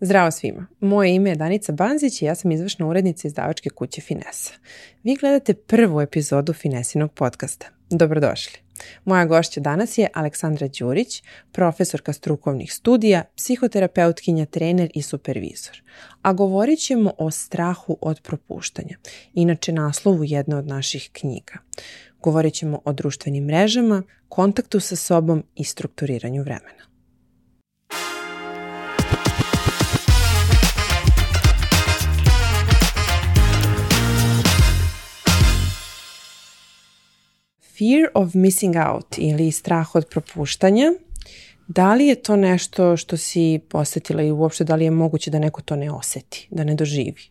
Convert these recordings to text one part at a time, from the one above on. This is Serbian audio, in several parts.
Zdravo svima, moje ime je Danica Banzić i ja sam izvršna urednica izdavačke kuće Finesa. Vi gledate prvu epizodu Finesinog podcasta. Dobrodošli. Moja gošća danas je Aleksandra Đurić, profesorka strukovnih studija, psihoterapeutkinja, trener i supervizor. A govorit ćemo o strahu od propuštanja, inače naslovu jedne od naših knjiga. Govorit ćemo o društvenim mrežama, kontaktu sa sobom i strukturiranju vremena. Fear of missing out ili strah od propuštanja. Da li je to nešto što si posetila i uopšte da li je moguće da neko to ne oseti, da ne doživi?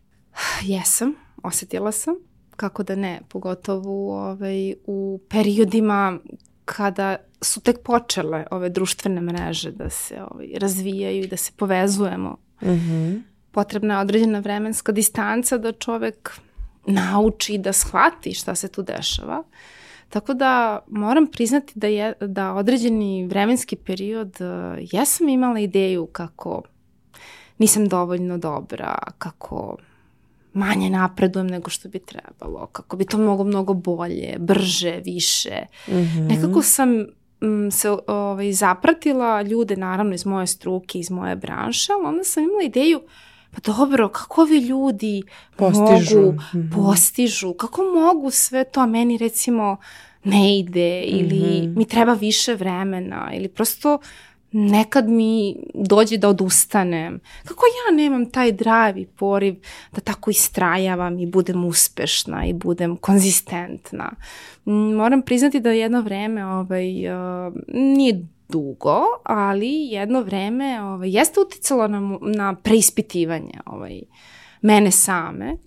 Jesam, osetila sam. Kako da ne, pogotovo ovaj, u periodima kada su tek počele ove društvene mreže da se ovaj, razvijaju i da se povezujemo. Mm -hmm. Potrebna je određena vremenska distanca da čovek nauči da shvati šta se tu dešava. Uh, Tako da moram priznati da, je, da određeni vremenski period uh, jesam imala ideju kako nisam dovoljno dobra, kako manje napredujem nego što bi trebalo, kako bi to mnogo, mnogo bolje, brže, više. Mm -hmm. Nekako sam m, se ovaj, zapratila ljude, naravno iz moje struke, iz moje branše, ali onda sam imala ideju uh, pa dobro, kako ovi ljudi postižu. mogu, mm -hmm. postižu, kako mogu sve to, a meni recimo ne ide ili mm -hmm. mi treba više vremena ili prosto nekad mi dođe da odustanem. Kako ja nemam taj drive i poriv da tako istrajavam i budem uspešna i budem konzistentna. Moram priznati da jedno vreme ovaj, uh, nije dugo, ali jedno vreme ovaj, jeste uticalo na, na preispitivanje ovaj, mene same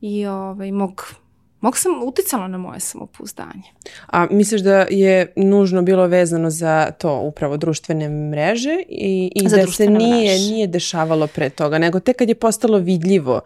i ovaj, mog Mog sam uticala na moje samopouzdanje. A misliš da je nužno bilo vezano za to upravo društvene mreže i, i da se nije, mreže. nije dešavalo pre toga, nego tek kad je postalo vidljivo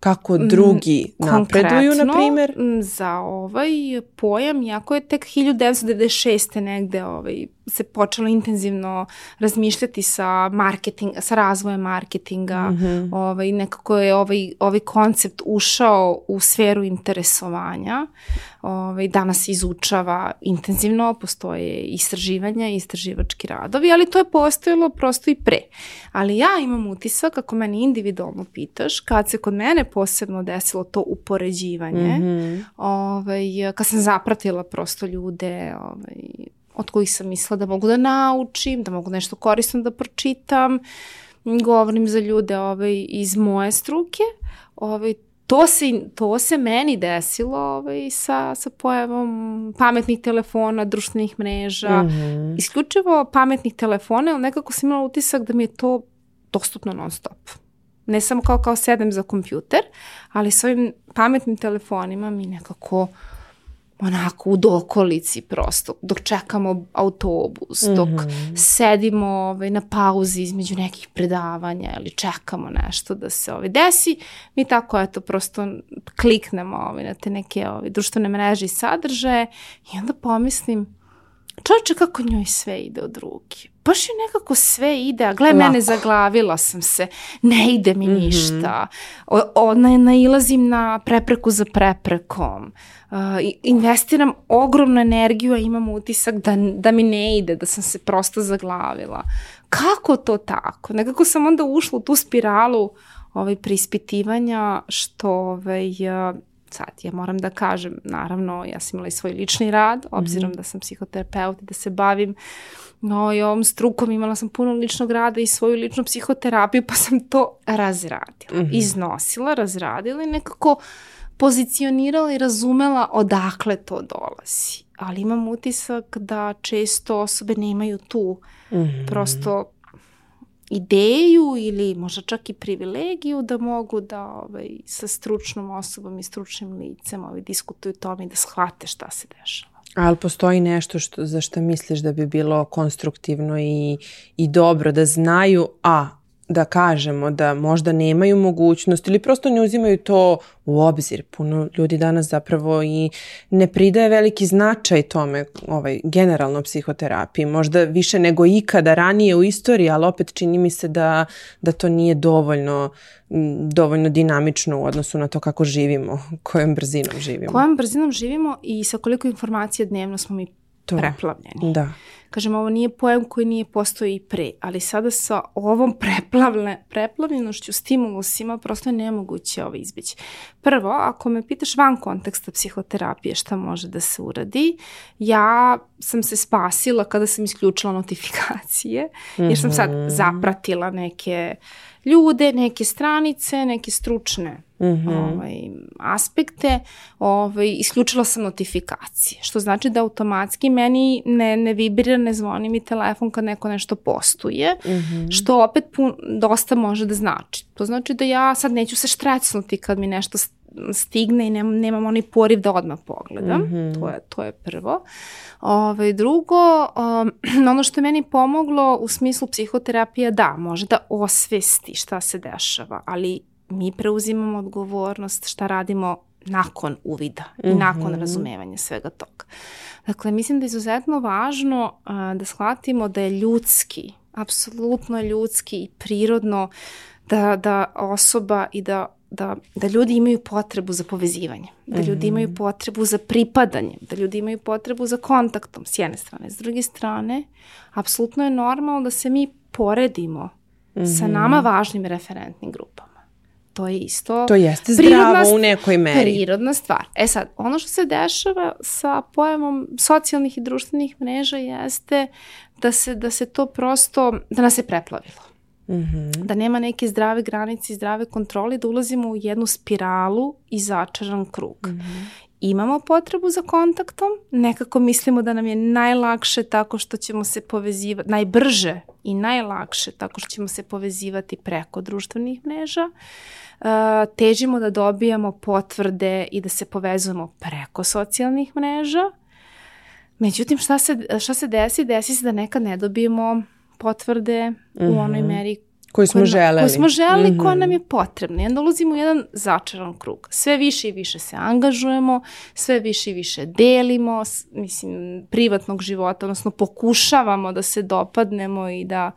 kako mm, drugi napreduju, na primjer? Mm, za ovaj pojam, jako je tek 1996. negde ovaj, se počelo intenzivno razmišljati sa marketing, sa razvojem marketinga. Mm -hmm. ovaj, nekako je ovaj, ovaj koncept ušao u sferu interesovanja. Ovaj, danas izučava intenzivno, postoje istraživanja i istraživački radovi, ali to je postojalo prosto i pre. Ali ja imam utisak, ako mene individualno pitaš, kad se kod mene posebno desilo to upoređivanje, mm -hmm. ovaj, kad sam zapratila prosto ljude ovaj, od kojih sam mislila da mogu da naučim, da mogu nešto korisno da pročitam. Govorim za ljude ovaj, iz moje struke. Ovaj, to se, to se meni desilo ovaj, sa, sa pojavom pametnih telefona, društvenih mreža, mm -hmm. isključivo pametnih telefona, ali nekako sam imala utisak da mi je to dostupno non stop. Ne samo kao kao sedem za kompjuter, ali s ovim pametnim telefonima mi nekako onako u dokolici prosto, dok čekamo autobus, mm -hmm. dok sedimo ovaj, na pauzi između nekih predavanja ili čekamo nešto da se ovaj, desi, mi tako eto prosto kliknemo ovaj, na te neke ovaj, društvene mreže i sadržaje i onda pomislim, čovječe kako njoj sve ide od ruke. Baš je nekako sve ide, a gle mene zaglavila sam se, ne ide mi mm -hmm. ništa, o, o, nailazim na prepreku za preprekom, uh, investiram ogromnu energiju, a imam utisak da, da mi ne ide, da sam se prosto zaglavila. Kako to tako? Nekako sam onda ušla u tu spiralu ovaj, prispitivanja što ovaj, sad ja moram da kažem, naravno ja sam imala i svoj lični rad, obzirom mm -hmm. da sam psihoterapeut i da se bavim no, i ovom strukom imala sam puno ličnog rada i svoju ličnu psihoterapiju, pa sam to razradila, mm -hmm. iznosila, razradila i nekako pozicionirala i razumela odakle to dolazi. Ali imam utisak da često osobe nemaju tu mm -hmm. prosto ideju ili možda čak i privilegiju da mogu da ovaj, sa stručnom osobom i stručnim licem ovaj, diskutuju o tome i da shvate šta se dešava. Ali postoji nešto što, za što misliš da bi bilo konstruktivno i, i dobro da znaju, a da kažemo da možda nemaju mogućnost ili prosto ne uzimaju to u obzir. Puno ljudi danas zapravo i ne pridaje veliki značaj tome, ovaj, generalno psihoterapiji, možda više nego ikada ranije u istoriji, ali opet čini mi se da, da to nije dovoljno, dovoljno dinamično u odnosu na to kako živimo, kojom brzinom živimo. Kojom brzinom živimo i sa koliko informacija dnevno smo mi to. preplavljeni. Da. Kažem, ovo nije pojem koji nije postoji i pre, ali sada sa ovom preplavle, preplavljenošću, stimulusima, prosto je nemoguće ovo izbići. Prvo, ako me pitaš van konteksta psihoterapije šta može da se uradi, ja sam se spasila kada sam isključila notifikacije, jer sam sad mhm. zapratila neke ljude, neke stranice, neke stručne mm -hmm. ovaj, aspekte, ovaj, isključila sam notifikacije, što znači da automatski meni ne, ne vibrira, ne zvoni mi telefon kad neko nešto postuje, mm -hmm. što opet pun, dosta može da znači. To znači da ja sad neću se štrecnuti kad mi nešto stigne i nemam, nemam onaj poriv da odmah pogledam. Mm -hmm. to, je, to je prvo. Ove, ovaj, drugo, um, ono što je meni pomoglo u smislu psihoterapija, da, može da osvesti šta se dešava, ali mi preuzimamo odgovornost šta radimo nakon uvida i mm -hmm. nakon razumevanja svega toga. Dakle, mislim da je izuzetno važno uh, da shvatimo da je ljudski, apsolutno ljudski i prirodno da, da osoba i da da, da ljudi imaju potrebu za povezivanje, da ljudi mhm. imaju potrebu za pripadanjem, da ljudi imaju potrebu za kontaktom s jedne strane. S druge strane, apsolutno je normalno da se mi poredimo mm -hmm. sa mhm. nama važnim referentnim grupama. To je isto... To jeste zdravo u nekoj meri. Prirodna stvar. E sad, ono što se dešava sa pojemom socijalnih i društvenih mreža jeste da se, da se to prosto, da nas je preplavilo. Mm -hmm. Da nema neke zdrave granice i zdrave kontrole, da ulazimo u jednu spiralu i začaran krug. Mm -hmm. Imamo potrebu za kontaktom, nekako mislimo da nam je najlakše tako što ćemo se povezivati, najbrže i najlakše tako što ćemo se povezivati preko društvenih mreža. Uh, težimo da dobijamo potvrde i da se povezujemo preko socijalnih mreža. Međutim, šta se, šta se desi? Desi se da nekad ne dobijemo potvrde mm -hmm. u onoj mhm. meri koji smo želeli. Koji smo želeli, mm -hmm. koja nam je potrebna. I onda ulazimo u jedan začaran krug. Sve više i više se angažujemo, sve više i više delimo, mislim, privatnog života, odnosno pokušavamo da se dopadnemo i da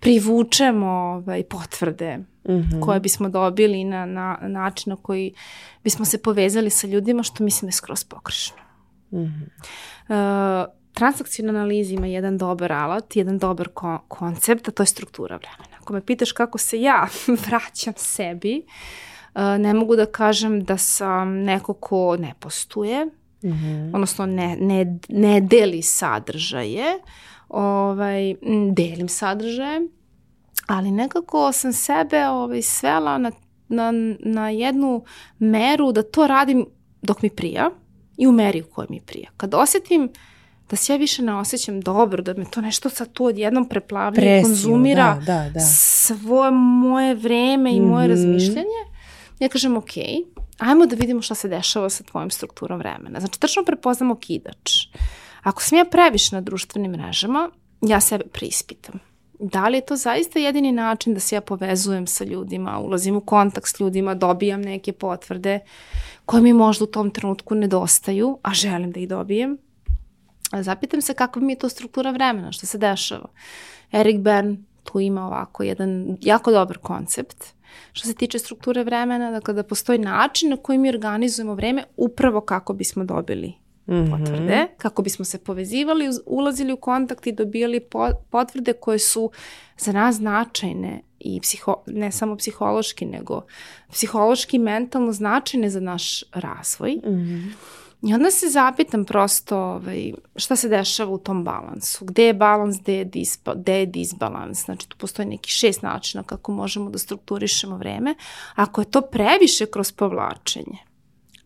privučemo ovaj, potvrde mm -hmm. koje bismo dobili na, na način na koji bismo se povezali sa ljudima, što mislim je skroz pokrešno. Mm -hmm. uh, transakcijna analiza ima jedan dobar alat, jedan dobar ko koncept, a to je struktura vremena. Ako me pitaš kako se ja vraćam sebi, uh, ne mogu da kažem da sam neko ko ne postuje, mm -hmm. odnosno ne, ne, ne deli sadržaje, ovaj, delim sadržaje, ali nekako sam sebe ovaj, svela na, na, na jednu meru da to radim dok mi prija i u meri u kojoj mi prija. Kad osetim da se ja više ne osjećam dobro, da me to nešto sad tu odjednom preplavlja i konzumira da, da, da. svoje moje vreme i moje mm -hmm. razmišljanje, ja kažem ok, ajmo da vidimo šta se dešava sa tvojom strukturom vremena. Znači, tačno prepoznam okidač. Ako sam ja previše na društvenim mrežama, ja sebe preispitam. Da li je to zaista jedini način da se ja povezujem sa ljudima, ulazim u kontakt s ljudima, dobijam neke potvrde koje mi možda u tom trenutku nedostaju, a želim da ih dobijem? Zapitam se kakva mi je to struktura vremena, što se dešava. Erik Bern tu ima ovako jedan jako dobar koncept što se tiče strukture vremena, dakle da postoji način na koji mi organizujemo vreme upravo kako bismo dobili mm -hmm. potvrde, kako bismo se povezivali, ulazili u kontakt i dobijali potvrde koje su za nas značajne i psiho, ne samo psihološki, nego psihološki i mentalno značajne za naš razvoj. Mm -hmm. I onda se zapitam prosto ovaj, šta se dešava u tom balansu. Gde je balans, gde je, disba, gde je disbalans. Znači tu postoji neki šest načina kako možemo da strukturišemo vreme. Ako je to previše kroz povlačenje,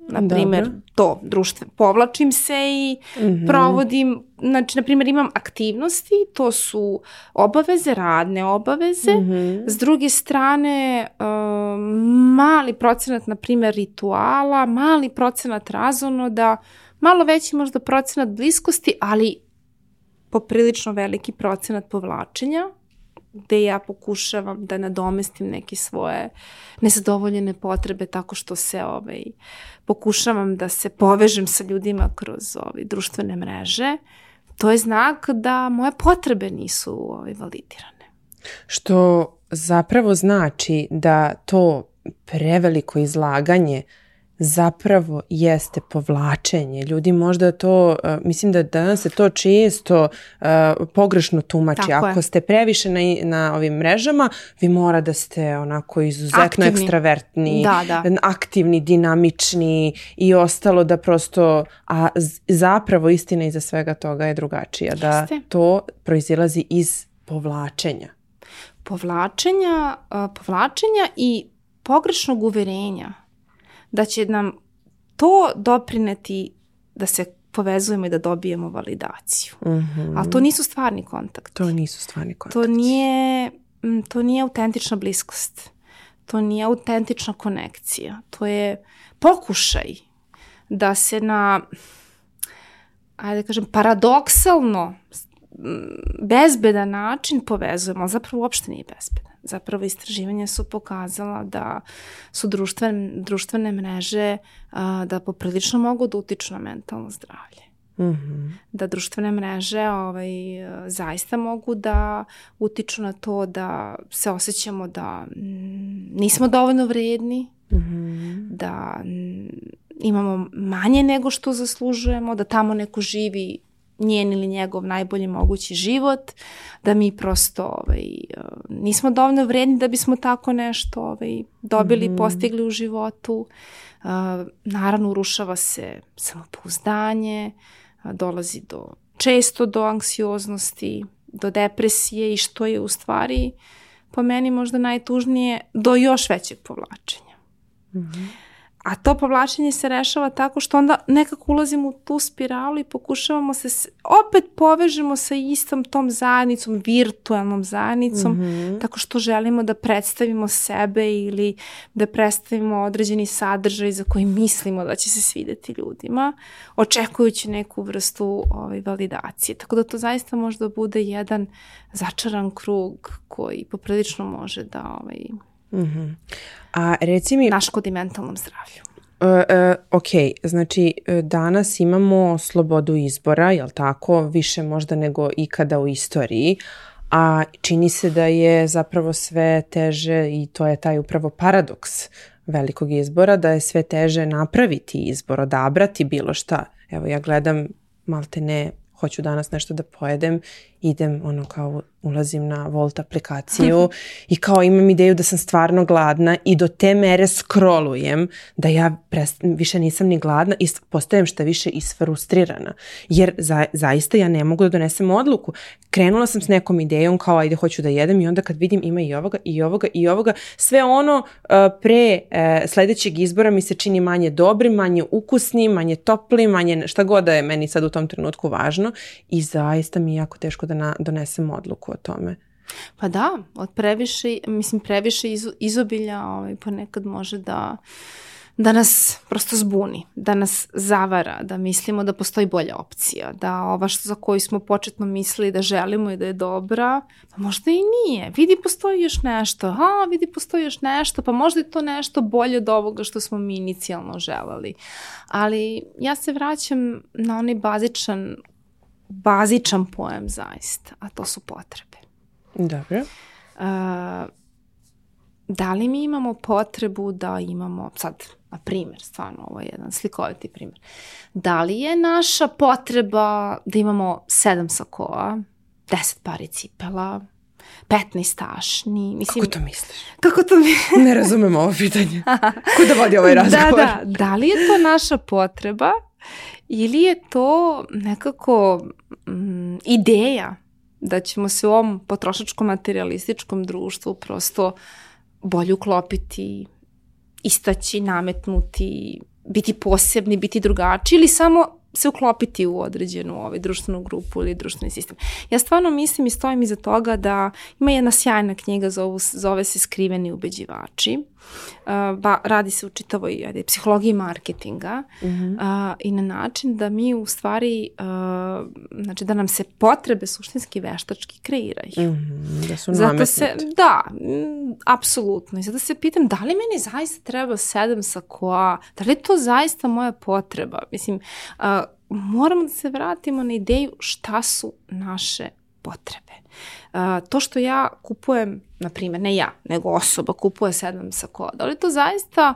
na primjer, to društvo, povlačim se i mm -hmm. provodim, znači, na primjer, imam aktivnosti, to su obaveze, radne obaveze, mm -hmm. s druge strane, um, mali procenat, na primjer, rituala, mali procenat razonoda, malo veći možda procenat bliskosti, ali poprilično veliki procenat povlačenja, gde ja pokušavam da nadomestim neke svoje nezadovoljene potrebe tako što se ovaj, pokušavam da se povežem sa ljudima kroz ovaj, društvene mreže, to je znak da moje potrebe nisu ovaj, validirane. Što zapravo znači da to preveliko izlaganje zapravo jeste povlačenje. Ljudi možda to, uh, mislim da danas se to često uh, pogrešno tumači. Tako Ako je. ste previše na, na ovim mrežama, vi mora da ste onako izuzetno aktivni. ekstravertni, da, da. aktivni, dinamični i ostalo da prosto, a zapravo istina iza svega toga je drugačija. Da Jeste. to proizilazi iz povlačenja. Povlačenja, uh, povlačenja i pogrešnog uverenja da će nam to doprineti da se povezujemo i da dobijemo validaciju. Mm -hmm. Ali to nisu stvarni kontakti. To nisu stvarni kontakti. To nije, to nije autentična bliskost. To nije autentična konekcija. To je pokušaj da se na, ajde da kažem, paradoksalno bezbedan način povezujemo, ali zapravo uopšte nije bezbedan zapravo istraživanja su pokazala da su društvene, društvene mreže a, da poprilično mogu da utiču na mentalno zdravlje. Mm -hmm. Da društvene mreže ovaj, zaista mogu da utiču na to da se osjećamo da nismo dovoljno vredni, mm -hmm. da imamo manje nego što zaslužujemo, da tamo neko živi njen ili njegov najbolji mogući život, da mi prosto ovaj, nismo dovoljno vredni da bismo tako nešto ovaj, dobili, mm -hmm. postigli u životu. Uh, naravno, urušava se samopouzdanje, dolazi do, često do anksioznosti, do depresije i što je u stvari po meni možda najtužnije do još većeg povlačenja. Mm -hmm. A to povlačenje se rešava tako što onda nekako ulazimo u tu spiralu i pokušavamo se opet povežemo sa istom tom zajednicom, virtualnom zajednicom, mm -hmm. tako što želimo da predstavimo sebe ili da predstavimo određeni sadržaj za koji mislimo da će se svideti ljudima, očekujući neku vrstu ovaj, validacije. Tako da to zaista može da bude jedan začaran krug koji poprilično može da ovaj, Mm -hmm. A reci mi... Naškodi mentalnom zdravlju. Uh, uh, ok, znači e, danas imamo slobodu izbora, jel tako, više možda nego ikada u istoriji, a čini se da je zapravo sve teže i to je taj upravo paradoks velikog izbora, da je sve teže napraviti izbor, odabrati bilo šta. Evo ja gledam malte ne, hoću danas nešto da pojedem, idem ono kao ulazim na Volt aplikaciju i kao imam ideju da sam stvarno gladna i do te mere scrollujem da ja prest, više nisam ni gladna i postajem šta više isfrustrirana. Jer za, zaista ja ne mogu da donesem odluku. Krenula sam s nekom idejom kao ajde hoću da jedem i onda kad vidim ima i ovoga i ovoga i ovoga, sve ono uh, pre uh, sledećeg izbora mi se čini manje dobrim, manje ukusnim, manje toplim, manje šta god da je meni sad u tom trenutku važno i zaista mi je jako teško da na, donesem odluku o tome. Pa da, od previše, mislim previše iz, izobilja ovaj, ponekad može da da nas prosto zbuni, da nas zavara, da mislimo da postoji bolja opcija, da ova što za koju smo početno mislili da želimo i da je dobra, pa možda i nije. Vidi postoji još nešto, a vidi postoji još nešto, pa možda je to nešto bolje od ovoga što smo mi inicijalno želeli. Ali ja se vraćam na onaj bazičan bazičan pojem zaista, a to su potrebe. Dobro. Uh, da li mi imamo potrebu da imamo, sad, na primjer, stvarno ovo je jedan slikoviti primjer, da li je naša potreba da imamo sedam sakoa, deset pari cipela, 15 tašni. Mislim, kako to misliš? Kako to misliš? ne razumem ovo pitanje. Kuda vodi ovaj razgovor? Da, da. Da li je to naša potreba ili je to nekako mm, ideja da ćemo se u ovom potrošačkom materialističkom društvu prosto bolje uklopiti, istaći, nametnuti, biti posebni, biti drugačiji ili samo se uklopiti u određenu ovaj, društvenu grupu ili društveni sistem. Ja stvarno mislim i stojim iza toga da ima jedna sjajna knjiga, zove, zove se Skriveni ubeđivači. Uh, ba, radi se u čitavoj ajde, psihologiji marketinga mm -hmm. uh, i na način da mi u stvari, uh, znači da nam se potrebe suštinski veštački kreiraju. Mm -hmm, da su Zato se, da, m, apsolutno. I sada se pitam da li meni zaista treba sedam sa koa, da li je to zaista moja potreba? Mislim, uh, moramo da se vratimo na ideju šta su naše potrebe. Uh, to što ja kupujem, na primjer, ne ja, nego osoba kupuje sedam sakoa, da li to zaista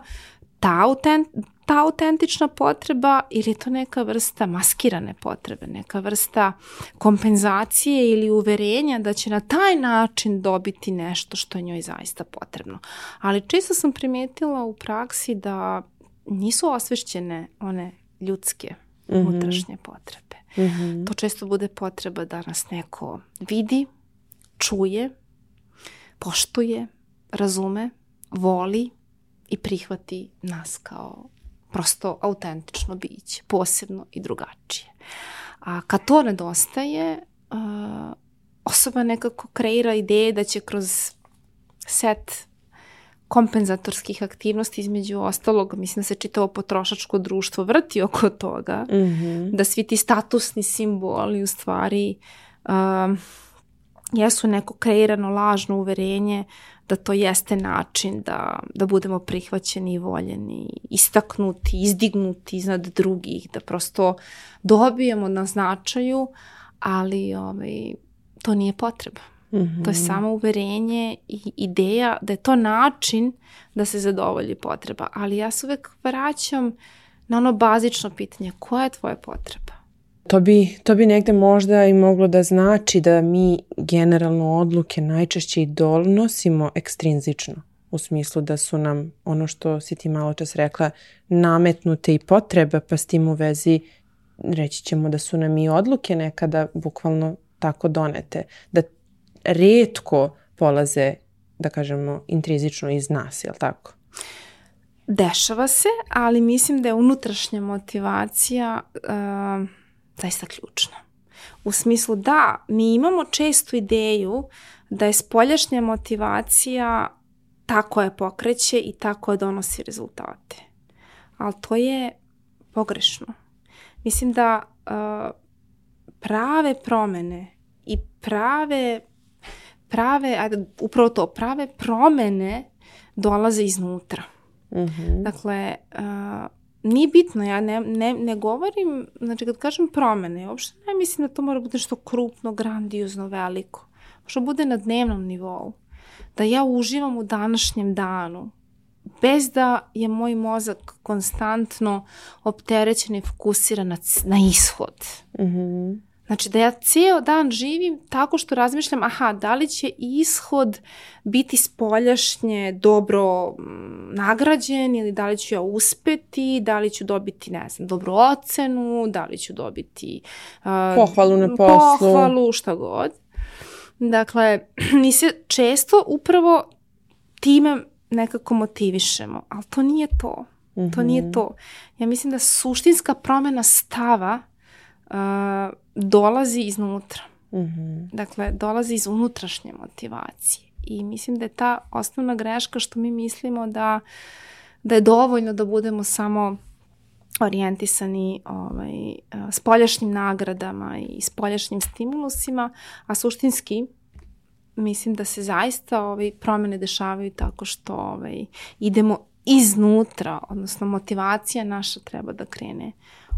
ta, autent, ta autentična potreba ili je to neka vrsta maskirane potrebe, neka vrsta kompenzacije ili uverenja da će na taj način dobiti nešto što je njoj zaista potrebno. Ali često sam primetila u praksi da nisu osvešćene one ljudske mm -hmm. unutrašnje potrebe. Mm -hmm. To često bude potreba da nas neko vidi, čuje, poštuje, razume, voli i prihvati nas kao prosto autentično biće, posebno i drugačije. A kad to nedostaje, osoba nekako kreira ideje da će kroz set kompenzatorskih aktivnosti između ostalog, mislim da se čitavo potrošačko društvo vrti oko toga, mm -hmm. da svi ti statusni simboli u stvari uh, jesu neko kreirano lažno uverenje da to jeste način da, da budemo prihvaćeni i voljeni, istaknuti, izdignuti iznad drugih, da prosto dobijemo na značaju, ali ovaj, to nije potreba. Mm -hmm. To je mhm. samo uverenje i ideja da je to način da se zadovolji potreba. Ali ja se uvek vraćam na ono bazično pitanje, koja je tvoja potreba? To bi, to bi negde možda i moglo da znači da mi generalno odluke najčešće i donosimo ekstrinzično. U smislu da su nam, ono što si ti malo čas rekla, nametnute i potrebe, pa s tim u vezi reći ćemo da su nam i odluke nekada bukvalno tako donete. Da redko polaze, da kažemo, intrizično iz nas, jel tako? Dešava se, ali mislim da je unutrašnja motivacija uh, zaista ključna. U smislu da, mi imamo čestu ideju da je spoljašnja motivacija ta koja pokreće i ta koja donosi rezultate. Ali to je pogrešno. Mislim da uh, prave promene i prave prave, ajde, upravo to, prave promene dolaze iznutra. Mm -hmm. Dakle, uh, nije bitno, ja ne, ne, ne govorim, znači kad kažem promene, uopšte ne mislim da to mora bude što krupno, grandiozno, veliko. Možda bude na dnevnom nivou. Da ja uživam u današnjem danu, bez da je moj mozak konstantno opterećen i fokusiran na, na ishod. Mm -hmm. Znači da ja cijel dan živim tako što razmišljam, aha, da li će ishod biti spoljašnje dobro mm, nagrađen ili da li ću ja uspeti, da li ću dobiti, ne znam, dobru ocenu, da li ću dobiti uh, pohvalu na poslu. Pohvalu, šta god. Dakle, mi se često upravo time nekako motivišemo, ali to nije to. Mm -hmm. To nije mhm. to. Ja mislim da suštinska promena stava uh, dolazi iznutra. Mm -hmm. Dakle, dolazi iz unutrašnje motivacije. I mislim da je ta osnovna greška što mi mislimo da, da je dovoljno da budemo samo orijentisani ovaj, spoljašnjim nagradama i spoljašnjim stimulusima, a suštinski mislim da se zaista ovaj, promene dešavaju tako što ovaj, idemo iznutra, odnosno motivacija naša treba da krene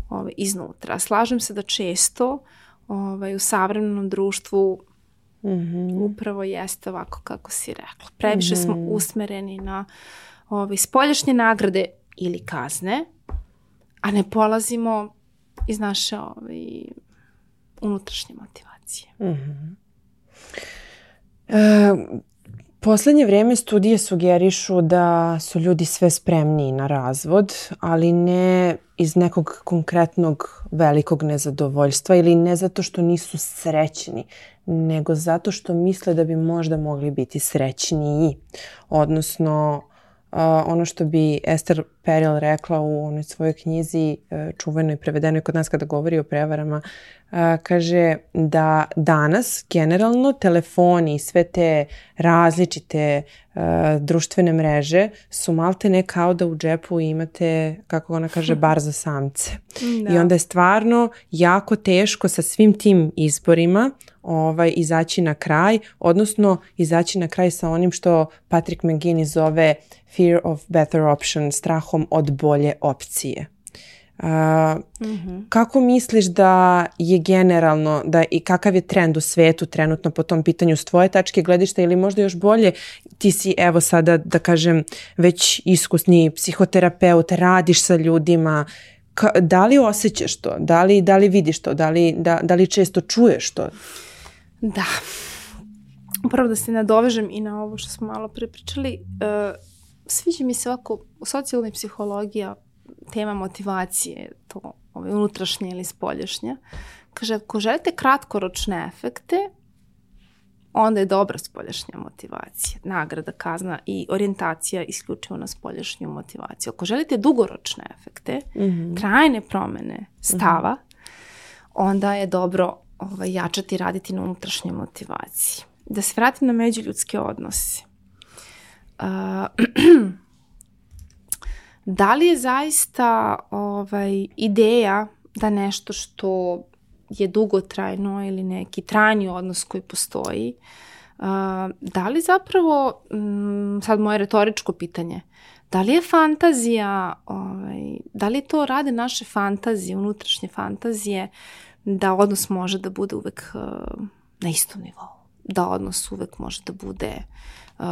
ovaj, iznutra. Slažem se da često ovaj, u savremenom društvu mm -hmm. upravo jeste ovako kako si rekla. Previše mm -hmm. smo mhm. usmereni na ovaj, spoljašnje nagrade ili kazne, a ne polazimo iz naše ovaj, unutrašnje motivacije. Mm -hmm. e, Poslednje vreme studije sugerišu da su ljudi sve spremniji na razvod, ali ne iz nekog konkretnog velikog nezadovoljstva ili ne zato što nisu srećni, nego zato što misle da bi možda mogli biti srećniji. Odnosno, ono što bi Ester Peril rekla u onoj svojoj knjizi e, čuvenoj prevedenoj kod nas kada govori o prevarama, kaže da danas generalno telefoni i sve te različite društvene mreže su malte ne kao da u džepu imate, kako ona kaže, bar za samce. Da. I onda je stvarno jako teško sa svim tim izborima ovaj, izaći na kraj, odnosno izaći na kraj sa onim što Patrick McGinnis zove fear of better option, strahom od bolje opcije. Uh, mm-hmm. Kako misliš da je generalno da i kakav je trend u svetu trenutno po tom pitanju s tvoje tačke gledišta ili možda još bolje ti si evo sada da kažem već iskusni psihoterapeut, radiš sa ljudima, Ka, da li osjećaš to? Da li, da li vidiš to? Da li, da, da li često čuješ to? Da. Upravo da se nadovežem i na ovo što smo malo prepričali, uh, sviđa mi se ovako socijalna psihologija tema motivacije, to ove, unutrašnje ili spoljašnje. Kaže, ako želite kratkoročne efekte, onda je dobra spoljašnja motivacija, nagrada, kazna i orijentacija isključivo na spoljašnju motivaciju. Ako želite dugoročne efekte, mm -hmm. trajne promene stava, mm -hmm. onda je dobro ovaj, jačati i raditi na unutrašnjoj motivaciji. Da se vratim na međuljudske odnose. Uh, da li je zaista ovaj, ideja da nešto što je dugotrajno ili neki trajni odnos koji postoji, da li zapravo, um, sad moje retoričko pitanje, da li je fantazija, ovaj, da li to rade naše fantazije, unutrašnje fantazije, da odnos može da bude uvek na istom nivou, da odnos uvek može da bude uh,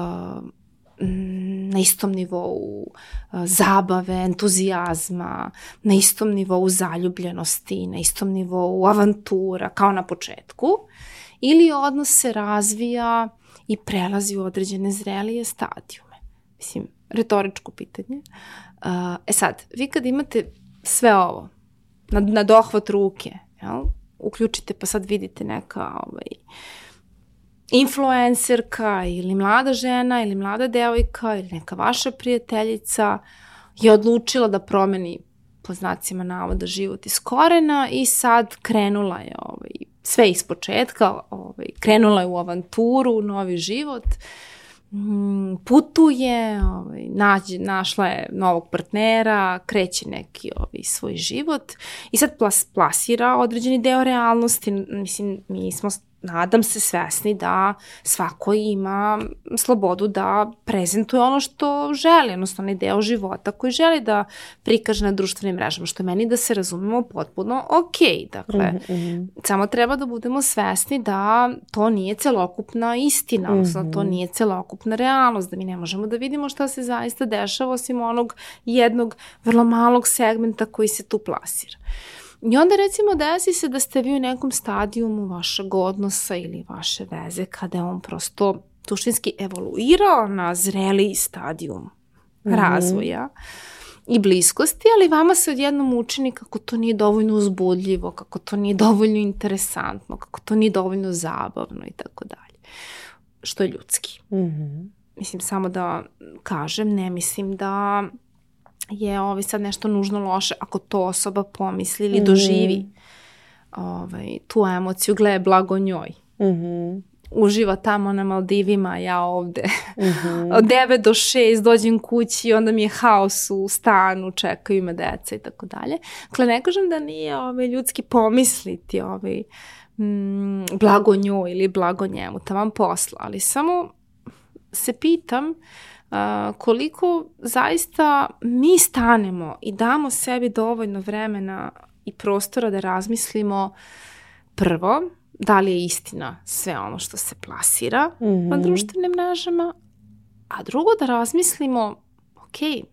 na istom nivou uh, zabave, entuzijazma, na istom nivou zaljubljenosti, na istom nivou avantura, kao na početku, ili odnos se razvija i prelazi u određene zrelije stadijume. Mislim, retoričko pitanje. Uh, e sad, vi kad imate sve ovo na, na dohvat ruke, jel? uključite pa sad vidite neka ovaj, influencerka ili mlada žena ili mlada devojka ili neka vaša prijateljica je odlučila da promeni po znacima navoda život iz korena i sad krenula je ovaj, sve iz početka, ovaj, krenula je u avanturu, novi život, mm, putuje, ovaj, nađe, našla je novog partnera, kreće neki ovaj, svoj život i sad plas, plasira određeni deo realnosti. Mislim, mi smo nadam se svesni da svako ima slobodu da prezentuje ono što želi, odnosno onaj deo života koji želi da prikaže na društvenim mrežama, što je meni da se razumemo potpuno ok. Dakle, mm -hmm. samo treba da budemo svesni da to nije celokupna istina, odnosno mm -hmm. to nije celokupna realnost, da mi ne možemo da vidimo šta se zaista dešava osim onog jednog vrlo malog segmenta koji se tu plasira. I onda recimo desi se da ste vi u nekom stadijumu vašeg odnosa ili vaše veze kada je on prosto tuštinski evoluirao na zreliji stadijum mm -hmm. razvoja i bliskosti, ali vama se odjednom učini kako to nije dovoljno uzbudljivo, kako to nije dovoljno interesantno, kako to nije dovoljno zabavno i tako dalje. Što je ljudski. Mm -hmm. Mislim, samo da kažem, ne mislim da je ovaj, sad nešto nužno loše ako to osoba pomisli ili mm -hmm. doživi ovaj, tu emociju, gle, blago njoj. Mm -hmm. Uživa tamo na Maldivima, ja ovde. Mm -hmm. Od 9 do 6 dođem kući i onda mi je haos u stanu, čekaju me deca i tako dalje. Dakle, ne kažem da nije ovaj, ljudski pomisliti ovaj, mm, blago njoj ili blago njemu, tamo posla, ali samo se pitam koliko zaista mi stanemo i damo sebi dovoljno vremena i prostora da razmislimo prvo, da li je istina sve ono što se plasira mm -hmm. na društvenim mrežama, a drugo da razmislimo, ok,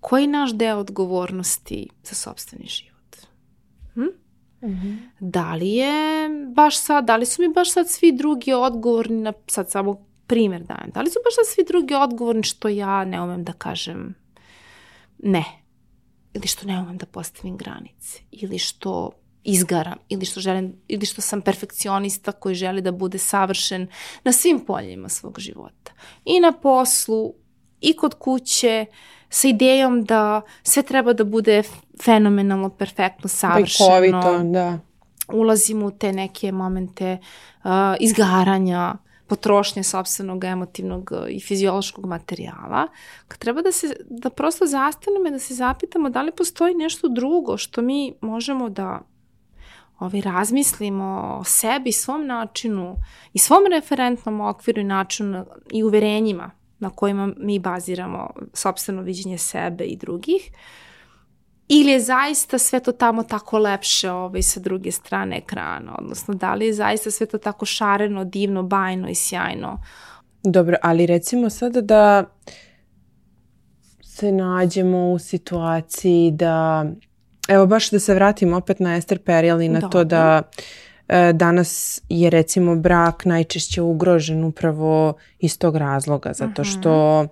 koji je naš deo odgovornosti za sobstveni život? Hm? Mm -hmm. Da li je baš sad, da li su mi baš sad svi drugi odgovorni na sad samo primjer dajem. Da li su baš da svi drugi odgovorni što ja ne umem da kažem ne? Ili što ne umem da postavim granice? Ili što izgaram? Ili što, želim, ili što sam perfekcionista koji želi da bude savršen na svim poljima svog života? I na poslu, i kod kuće, sa idejom da sve treba da bude fenomenalno, perfektno, savršeno. Bajkovito, da. Ulazimo u te neke momente uh, izgaranja, potrošnje sobstvenog emotivnog uh, i fiziološkog materijala, kad treba da se, da prosto zastanemo i da se zapitamo da li postoji nešto drugo što mi možemo da ovaj, razmislimo o sebi, svom načinu i svom referentnom okviru i načinu i uverenjima na kojima mi baziramo sobstveno viđenje sebe i drugih. Ili je zaista sve to tamo tako lepše ovaj, sa druge strane ekrana, odnosno da li je zaista sve to tako šareno, divno, bajno i sjajno. Dobro, ali recimo sada da se nađemo u situaciji da, evo baš da se vratimo opet na Ester Perel i na Dobro. to da E, danas je recimo brak najčešće ugrožen upravo iz tog razloga, zato mhm. što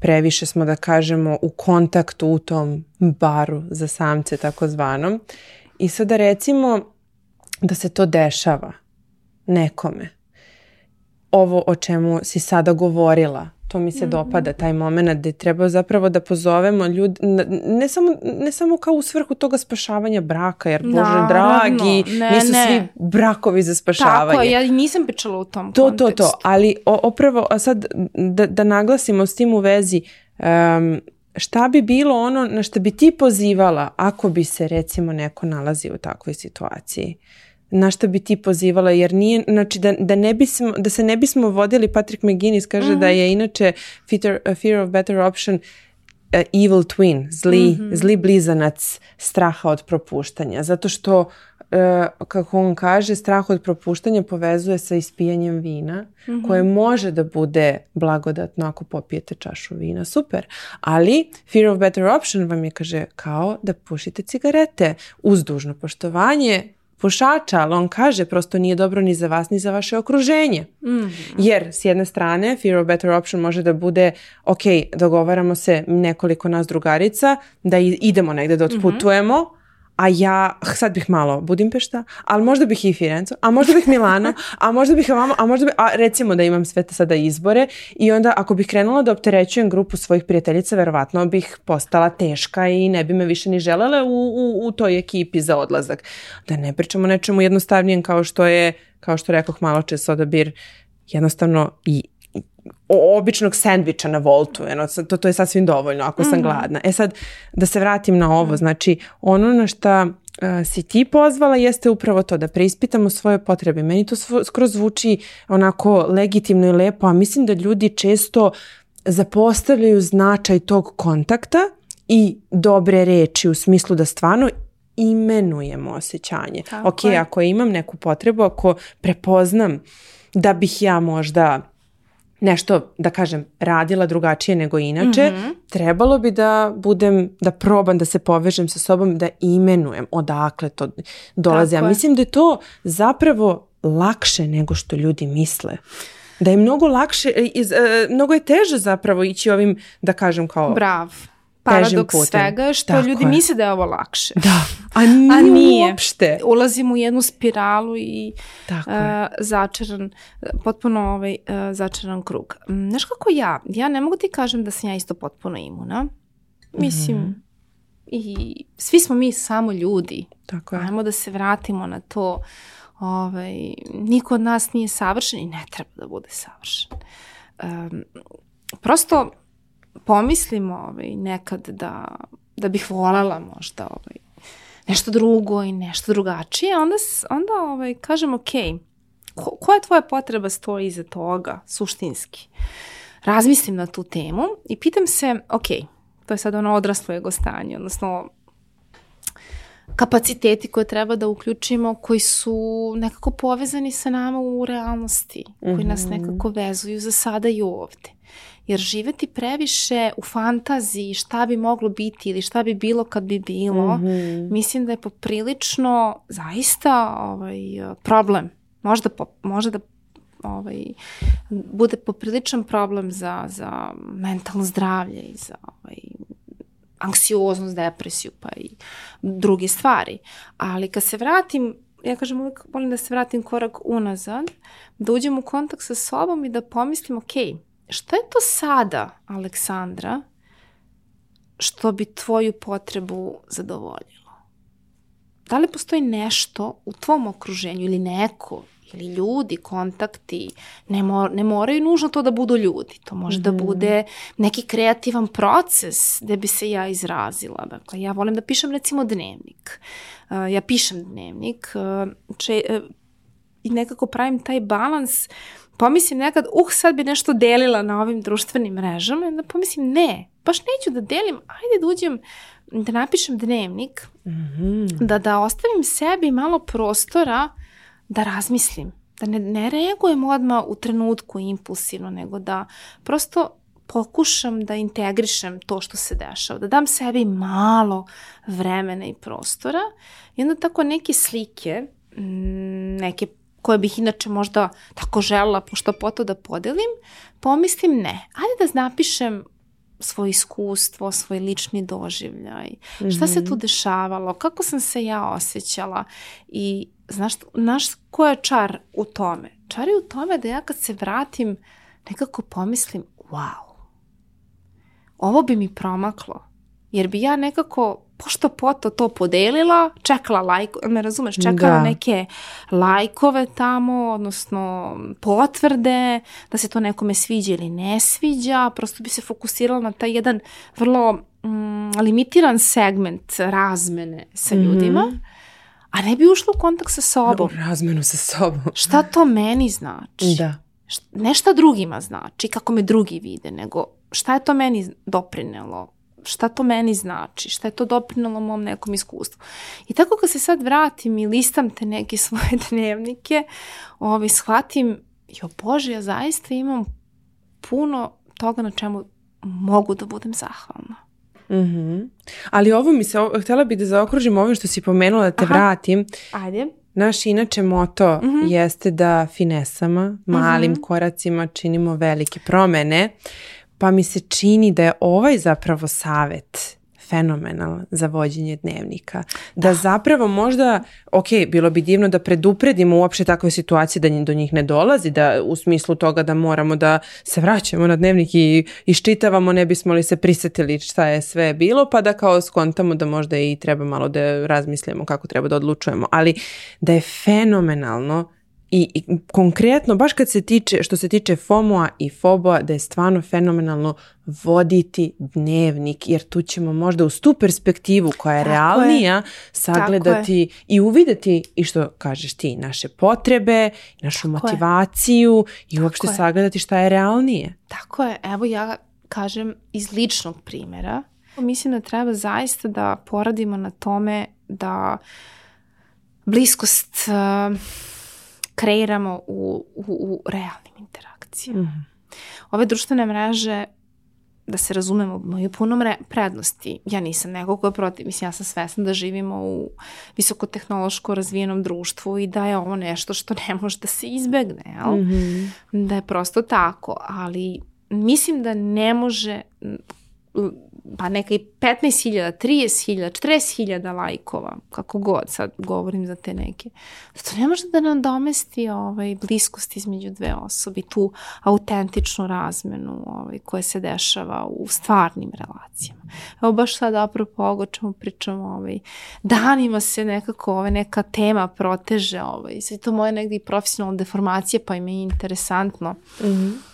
previše smo da kažemo u kontaktu u tom baru za samce takozvanom. I sada recimo da se to dešava nekome. Ovo o čemu si sada govorila, to mi se mm dopada, taj moment gde treba zapravo da pozovemo ljudi, ne samo, ne samo kao u svrhu toga spašavanja braka, jer Bože Naravno, dragi, ne, nisu ne. svi brakovi za spašavanje. Tako, ja nisam pričala u tom to, kontekstu. To, to, ali o, opravo, a sad da, da naglasimo s tim u vezi, um, šta bi bilo ono na što bi ti pozivala ako bi se recimo neko nalazio u takvoj situaciji? Na šta bi ti pozivala, jer nije, znači da, da, ne bismo, da se ne bismo vodili, Patrick McGinnis kaže mm -hmm. da je inače fear, fear of better option uh, evil twin, zli, mm -hmm. zli blizanac straha od propuštanja, zato što uh, kako on kaže, strah od propuštanja povezuje sa ispijanjem vina, mm -hmm. koje može da bude blagodatno ako popijete čašu vina, super. Ali fear of better option vam je, kaže, kao da pušite cigarete uz dužno poštovanje, pušača, ali on kaže prosto nije dobro ni za vas ni za vaše okruženje. Mm. Jer s jedne strane fear of better option može da bude ok, dogovaramo se nekoliko nas drugarica da idemo negde da odputujemo, mm -hmm a ja sad bih malo Budimpešta, ali možda bih i Firenzo, a možda bih Milano, a možda bih ovamo, a možda bih, a recimo da imam sve te sada izbore i onda ako bih krenula da opterećujem grupu svojih prijateljica, verovatno bih postala teška i ne bi me više ni želele u, u, u toj ekipi za odlazak. Da ne pričamo nečemu jednostavnijem kao što je, kao što rekoh malo čas odabir jednostavno i običnog sendviča na voltu, eno, to, to je sasvim dovoljno ako sam mm -hmm. gladna. E sad, da se vratim na ovo, znači ono na šta uh, si ti pozvala jeste upravo to da preispitamo svoje potrebe. Meni to skroz zvuči onako legitimno i lepo, a mislim da ljudi često zapostavljaju značaj tog kontakta i dobre reči u smislu da stvarno imenujemo osjećanje. Tako ok, je. ako imam neku potrebu, ako prepoznam da bih ja možda nešto, da kažem, radila drugačije nego inače, mm -hmm. trebalo bi da budem, da probam da se povežem sa sobom, da imenujem odakle to dolazi. Ja mislim da je to zapravo lakše nego što ljudi misle. Da je mnogo lakše, iz, uh, mnogo je teže zapravo ići ovim, da kažem kao... Bravo paradoks svega je što Tako ljudi je. misle da je ovo lakše. Da, a nije, a nije. uopšte. Ulazimo u jednu spiralu i Tako uh, začaran, potpuno ovaj uh, začaran krug. Mm, znaš kako ja? Ja ne mogu ti kažem da sam ja isto potpuno imuna. Mislim, mm -hmm. i svi smo mi samo ljudi. Tako je. Ajmo da se vratimo na to. Ovaj, niko od nas nije savršen i ne treba da bude savršen. Um, prosto pomislim ovaj, nekad da, da bih voljela možda ovaj, nešto drugo i nešto drugačije, onda, onda ovaj, kažem ok, ko, koja tvoja potreba stoji iza toga suštinski? Razmislim na tu temu i pitam se, ok, to je sad ono odraslo ego stanje, odnosno kapaciteti koje treba da uključimo koji su nekako povezani sa nama u realnosti, koji nas mhm. nekako vezuju za sada i ovde jer živeti previše u fantaziji šta bi moglo biti ili šta bi bilo kad bi bilo, mm -hmm. mislim da je poprilično zaista ovaj, problem. Možda, po, možda da ovaj, bude popriličan problem za, za mentalno zdravlje i za ovaj, anksioznost, depresiju pa i druge stvari. Ali kad se vratim, ja kažem uvijek volim da se vratim korak unazad, da uđem u kontakt sa sobom i da pomislim, ok, šta je to sada, Aleksandra, što bi tvoju potrebu zadovoljilo? Da li postoji nešto u tvom okruženju ili neko ili ljudi, kontakti, ne, mor, ne moraju nužno to da budu ljudi. To može mm -hmm. da mhm. bude neki kreativan proces gde bi se ja izrazila. Dakle, ja volim da pišem recimo dnevnik. Uh, ja pišem dnevnik uh, če, uh, i nekako pravim taj balans pomislim nekad, uh, sad bi nešto delila na ovim društvenim mrežama, i onda pomislim, ne, baš neću da delim, ajde da uđem, da napišem dnevnik, mm -hmm. da, da ostavim sebi malo prostora da razmislim, da ne, ne reagujem odmah u trenutku impulsivno, nego da prosto pokušam da integrišem to što se dešava, da dam sebi malo vremena i prostora i onda tako neke slike, neke koje bih inače možda tako žela pošto poto da podelim, pomislim ne, ajde da napišem svoje iskustvo, svoj lični doživljaj, mm -hmm. šta se tu mhm. dešavalo, kako sam se ja osjećala i znaš, znaš ko je čar u tome? Čar je u tome da ja kad se vratim nekako pomislim, wow, ovo bi mi promaklo, jer bi ja nekako pošto poto to podelila, čekala lajk, me razumeš, čekala da. neke lajkove tamo, odnosno potvrde, da se to nekome sviđa ili ne sviđa, prosto bi se fokusirala na taj jedan vrlo mm, limitiran segment razmene sa mm -hmm. ljudima, a ne bi ušla u kontakt sa sobom. U razmenu sa sobom. Šta to meni znači? Da. Ne šta drugima znači, kako me drugi vide, nego šta je to meni doprinelo šta to meni znači, šta je to doprinalo mom nekom iskustvu. I tako kad se sad vratim i listam te neke svoje dnevnike, ovaj, shvatim, jo Bože, ja zaista imam puno toga na čemu mogu da budem zahvalna. Mm -hmm. Ali ovo mi se, htjela bih da zaokružim ovim što si pomenula da te Aha. vratim. Ajde. Naš inače moto mm -hmm. jeste da finesama, malim mm -hmm. koracima činimo velike promene. Uh, pa mi se čini da je ovaj zapravo savet fenomenal za vođenje dnevnika. Da, da zapravo možda, ok, bilo bi divno da predupredimo uopšte takve situacije da do njih ne dolazi, da u smislu toga da moramo da se vraćamo na dnevnik i iščitavamo, ne bismo li se prisetili šta je sve bilo, pa da kao skontamo da možda i treba malo da razmislimo kako treba da odlučujemo. Ali da je fenomenalno I, I konkretno, baš kad se tiče, što se tiče FOMO-a i FOBO-a, da je stvarno fenomenalno voditi dnevnik, jer tu ćemo možda uz tu perspektivu koja je Tako realnija je. sagledati je. i uvideti i što kažeš ti, naše potrebe, našu Tako motivaciju je. i uopšte Tako sagledati šta je realnije. Tako je, evo ja kažem iz ličnog primjera, mislim da treba zaista da poradimo na tome da bliskost uh, kreiramo u, u, u realnim interakcijama. Mm. Ove društvene mreže da se razumemo, imaju puno mre, prednosti. Ja nisam neko ko je protiv, mislim, ja sam svesna da živimo u visokotehnološko razvijenom društvu i da je ovo nešto što ne može da se izbegne, jel? Mm -hmm. Da je prosto tako, ali mislim da ne može pa neka i 15.000, 30.000, 40.000 lajkova, kako god sad govorim za te neke. Da to ne može da nam domesti ovaj, bliskost između dve osobe, tu autentičnu razmenu ovaj, koja se dešava u stvarnim relacijama. Evo baš sad apropo ovoga čemu pričamo, ovaj, danima se nekako ovaj, neka tema proteže, ovaj, sve to moje negdje i profesionalne deformacije, pa im je interesantno. Mm -hmm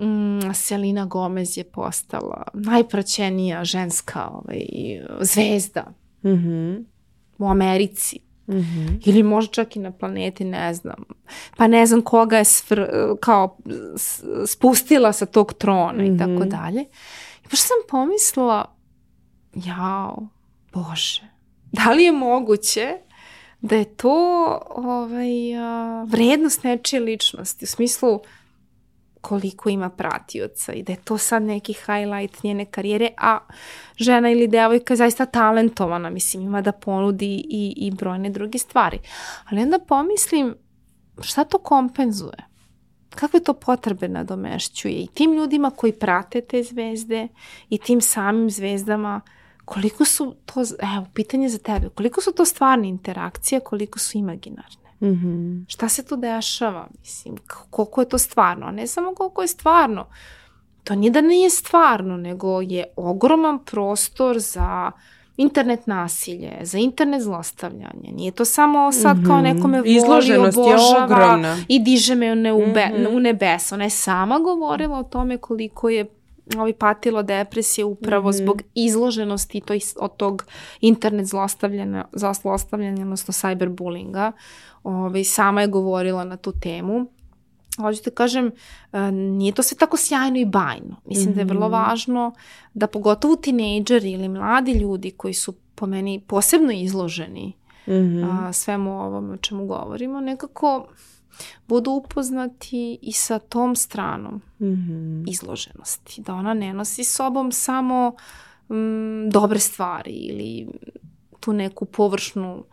mm, Selina Gomez je postala najpraćenija ženska ovaj, zvezda mm -hmm. u Americi. Mm -hmm. Ili možda čak i na planeti, ne znam. Pa ne znam koga je svr, kao spustila sa tog trona mm -hmm. i tako mhm. dalje. I baš sam pomislila, jao, bože, da li je moguće da je to ovaj, a, vrednost nečije ličnosti, u smislu koliko ima pratioca i da je to sad neki highlight njene karijere, a žena ili devojka je zaista talentovana, mislim, ima da ponudi i, i brojne druge stvari. Ali onda pomislim, šta to kompenzuje? Kakve to potrebe nadomešćuje i tim ljudima koji prate te zvezde i tim samim zvezdama, koliko su to, evo, pitanje za tebe, koliko su to stvarne interakcije, koliko su imaginarne? Mm -hmm. Šta se tu dešava? Mislim, koliko je to stvarno? A ne samo koliko je stvarno. To nije da nije stvarno, nego je ogroman prostor za internet nasilje, za internet zlostavljanje. Nije to samo sad kao mhm. nekome voli, obožava i diže me u, be, mm -hmm. u nebes. Ona je sama govorila o tome koliko je ovaj patilo depresije upravo mm -hmm. zbog izloženosti to, od tog internet zlostavljanja, zlostavljanja odnosno cyberbullinga. Ovaj, sama je govorila na tu temu. Hoću da kažem, e, nije to sve tako sjajno i bajno. Mislim mm -hmm. da je vrlo mhm. važno da pogotovo tinejdžeri ili mladi ljudi koji su po meni posebno izloženi mm -hmm. a, svemu ovom o čemu govorimo, nekako budu upoznati i sa tom stranom mm -hmm. izloženosti. Da ona ne nosi sobom samo mm, dobre stvari ili tu neku površnu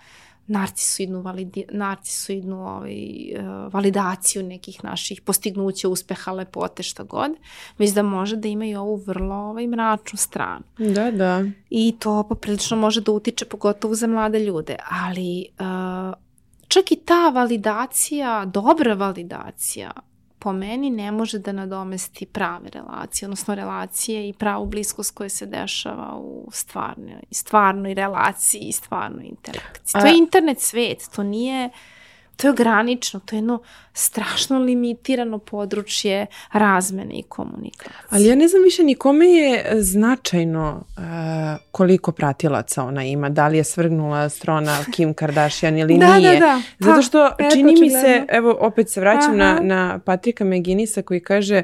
narcisoidnu, validi, narcisoidnu ovaj, uh, validaciju nekih naših postignuća, uspeha, lepote, šta god, već da može da ima i ovu vrlo ovaj, mračnu stranu. Da, da. I to poprilično može da utiče pogotovo za mlade ljude, ali uh, čak i ta validacija, dobra validacija, po meni ne može da nadomesti prave relacije, odnosno relacije i pravu bliskost koja se dešava u stvarnoj, stvarnoj relaciji i stvarnoj interakciji. A... To je internet svet, to nije to je ogranično, to je jedno strašno limitirano područje razmene i komunikacije. Ali ja ne znam više ni kome je značajno uh, koliko pratilaca ona ima, da li je svrgnula strona Kim Kardashian ili da, nije. Da, da. Zato što Eto, čini mi se, evo opet se vraćam na, na Patrika Meginisa koji kaže,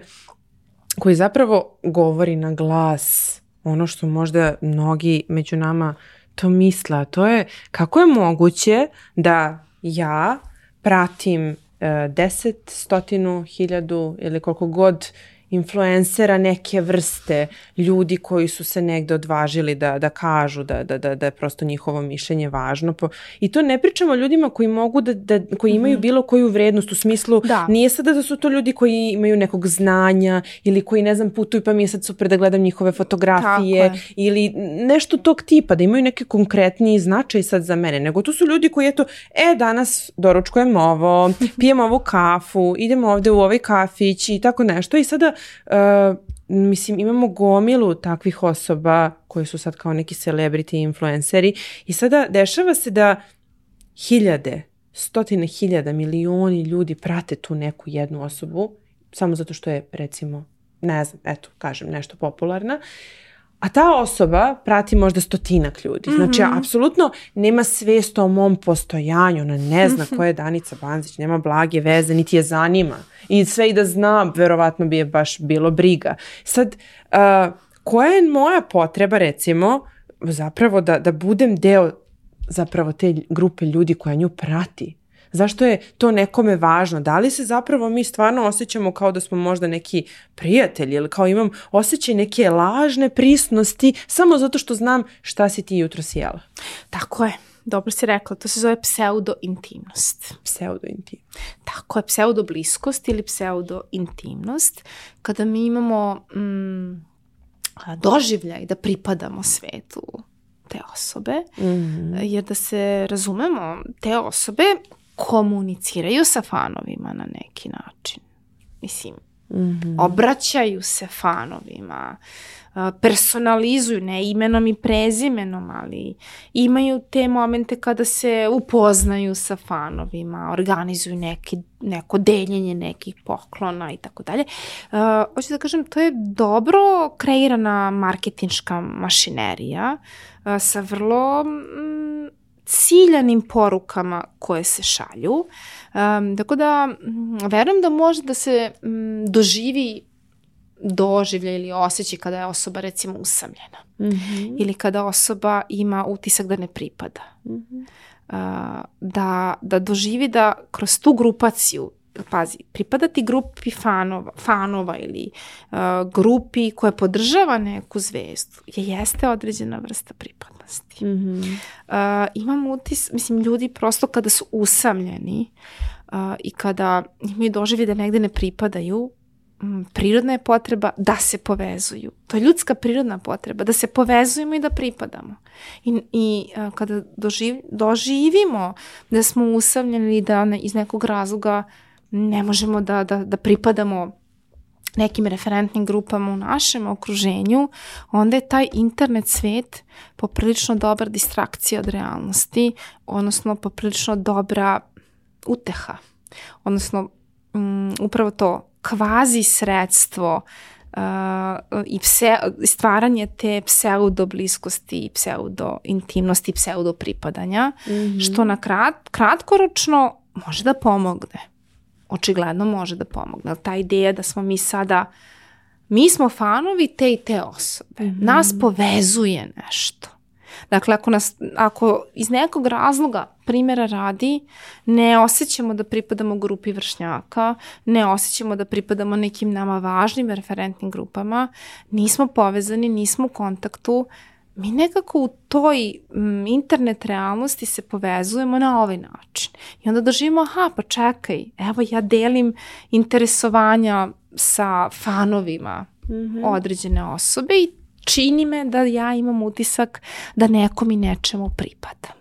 koji zapravo govori na glas ono što možda mnogi među nama to misla, to je kako je moguće da ja pratim e, deset, stotinu, hiljadu ili koliko god influencera neke vrste, ljudi koji su se negde odvažili da, da kažu da, da, da, da je prosto njihovo mišljenje važno. I to ne pričamo o ljudima koji mogu da, da koji imaju mhm. bilo koju vrednost u smislu, da. nije sada da su to ljudi koji imaju nekog znanja ili koji ne znam putuju pa mi je sad super da gledam njihove fotografije ili nešto tog tipa, da imaju neke konkretniji značaj sad za mene, nego to su ljudi koji eto, e danas doručkujem ovo, pijem ovu kafu, idemo ovde u ovaj kafić i tako nešto i sada uh, mislim imamo gomilu takvih osoba koji su sad kao neki celebrity influenceri i sada dešava se da hiljade, stotine hiljada, milioni ljudi prate tu neku jednu osobu samo zato što je recimo ne znam, eto, kažem nešto popularna A ta osoba prati možda stotinak ljudi. Znači, mm -hmm. apsolutno nema svest o mom postojanju. Ona ne zna ko je Danica Banzić, nema blage veze, niti je zanima. I sve i da zna, verovatno bi je baš bilo briga. Sad, uh, koja je moja potreba, recimo, zapravo da, da budem deo zapravo te grupe ljudi koja nju prati? Zašto je to nekome važno? Da li se zapravo mi stvarno osjećamo kao da smo možda neki prijatelji ili kao imam osjećaj neke lažne prisnosti samo zato što znam šta si ti jutro sjela? Tako je. Dobro si rekla, to se zove pseudo-intimnost. Pseudo-intimnost. Tako je, pseudo-bliskost ili pseudo-intimnost. Kada mi imamo mm, doživljaj da pripadamo svetu te osobe, mm -hmm. jer da se razumemo, te osobe komuniciraju sa fanovima na neki način. Mislim, mm -hmm. obraćaju se fanovima, personalizuju, ne imenom i prezimenom, ali imaju te momente kada se upoznaju sa fanovima, organizuju neki, neko deljenje nekih poklona i tako dalje. Hoću da kažem, to je dobro kreirana marketinška mašinerija sa vrlo mm, ciljanim porukama koje se šalju. Um, tako da verujem da može da se um, doživi doživlja ili osjećaj kada je osoba recimo usamljena mm -hmm. ili kada osoba ima utisak da ne pripada. Mm -hmm. uh, da, da doživi da kroz tu grupaciju pazi, pripadati grupi fanova, fanova ili uh, grupi koja podržava neku zvezdu je jeste određena vrsta pripadnosti. Mm -hmm. uh, imam utis, mislim, ljudi prosto kada su usamljeni uh, i kada imaju doživi da negde ne pripadaju, prirodna je potreba da se povezuju. To je ljudska prirodna potreba, da se povezujemo i da pripadamo. I, i a, kada doživ, doživimo da smo usamljeni da ne, iz nekog razloga ne možemo da, da, da pripadamo nekim referentnim grupama u našem okruženju, onda je taj internet svet poprilično dobra distrakcija od realnosti, odnosno poprilično dobra uteha. Odnosno, um, upravo to, kvazi sredstvo uh, i pse, stvaranje te pseudo bliskosti, pseudo intimnosti, pseudo pripadanja, mm -hmm. što na krat, kratkoročno može da pomogne. Očigledno može da pomogne. Ta ideja da smo mi sada, mi smo fanovi te i te osobe. Mm -hmm. Nas povezuje nešto. Dakle, ako, nas, ako iz nekog razloga, primjera radi, ne osjećamo da pripadamo grupi vršnjaka, ne osjećamo da pripadamo nekim nama važnim referentnim grupama, nismo povezani, nismo u kontaktu, mi nekako u toj m, internet realnosti se povezujemo na ovaj način. I onda doživimo, aha, pa čekaj, evo ja delim interesovanja sa fanovima mm -hmm. određene osobe i čini me da ja imam utisak da nekom i nečemu pripada.